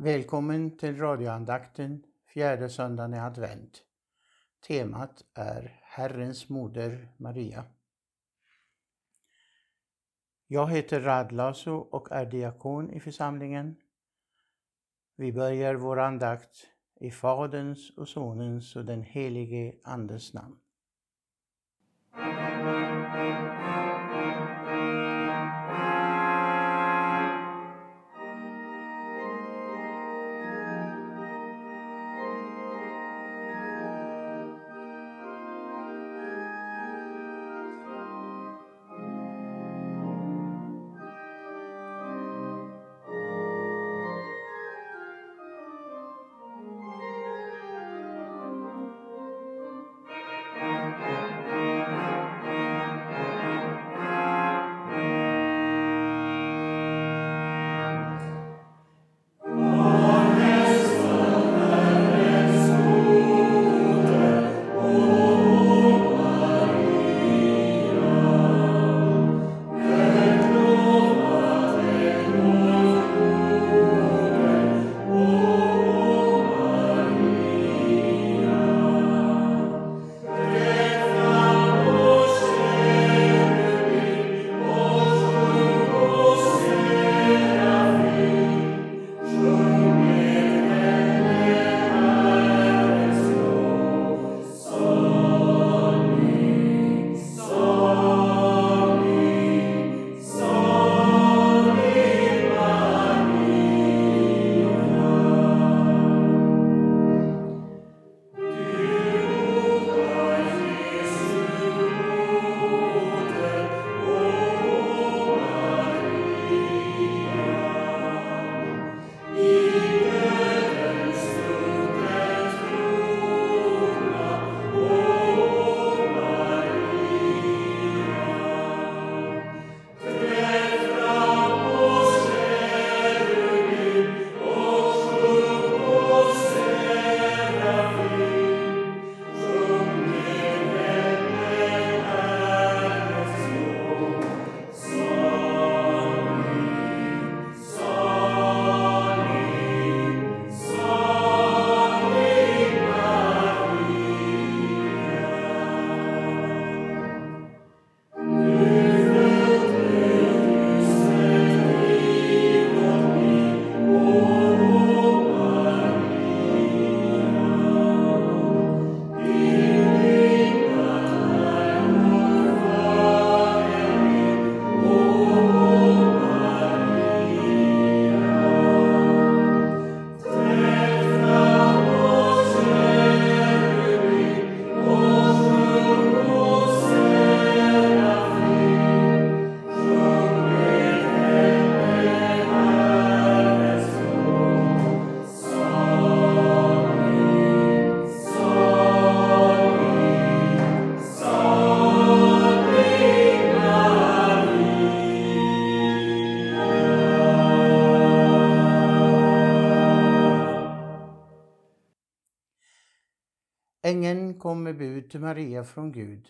Välkommen till radioandakten fjärde söndagen i advent. Temat är Herrens moder Maria. Jag heter Rad och är diakon i församlingen. Vi börjar vår andakt i Faderns och Sonens och den helige Andes namn. Ängeln kom med bud till Maria från Gud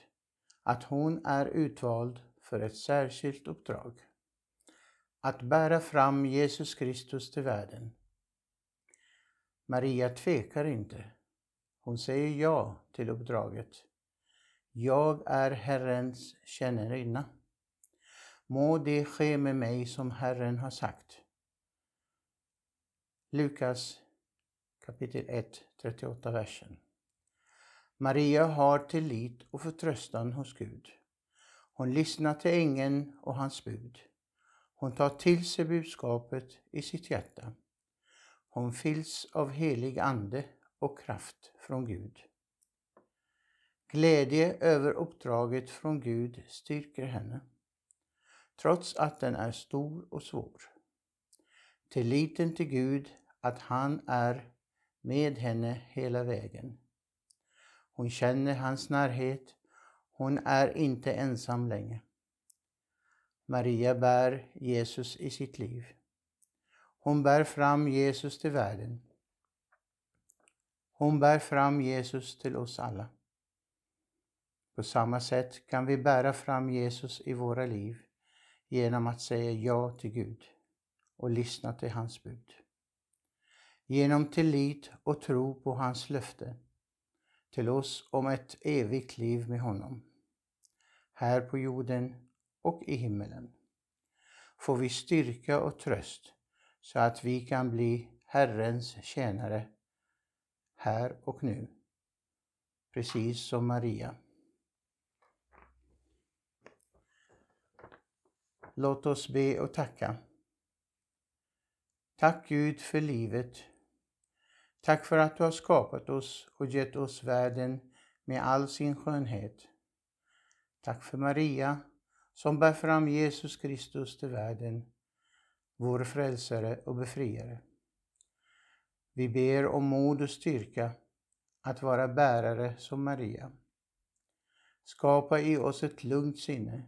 att hon är utvald för ett särskilt uppdrag. Att bära fram Jesus Kristus till världen. Maria tvekar inte. Hon säger ja till uppdraget. Jag är Herrens tjänarinna. Må det ske med mig som Herren har sagt. Lukas kapitel 1, 38 versen. Maria har tillit och förtröstan hos Gud. Hon lyssnar till ängeln och hans bud. Hon tar till sig budskapet i sitt hjärta. Hon fylls av helig ande och kraft från Gud. Glädje över uppdraget från Gud styrker henne, trots att den är stor och svår. Tilliten till Gud att han är med henne hela vägen. Hon känner hans närhet. Hon är inte ensam längre. Maria bär Jesus i sitt liv. Hon bär fram Jesus till världen. Hon bär fram Jesus till oss alla. På samma sätt kan vi bära fram Jesus i våra liv genom att säga ja till Gud och lyssna till hans bud. genom tillit och tro på hans löften till oss om ett evigt liv med honom, här på jorden och i himmelen, får vi styrka och tröst så att vi kan bli Herrens tjänare här och nu, precis som Maria. Låt oss be och tacka. Tack Gud för livet. Tack för att du har skapat oss och gett oss världen med all sin skönhet. Tack för Maria som bär fram Jesus Kristus till världen, vår frälsare och befriare. Vi ber om mod och styrka att vara bärare som Maria. Skapa i oss ett lugnt sinne,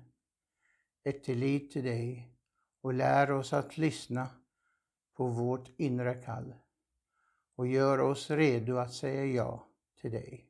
ett tillit till dig och lär oss att lyssna på vårt inre kall och gör oss redo att säga ja till dig.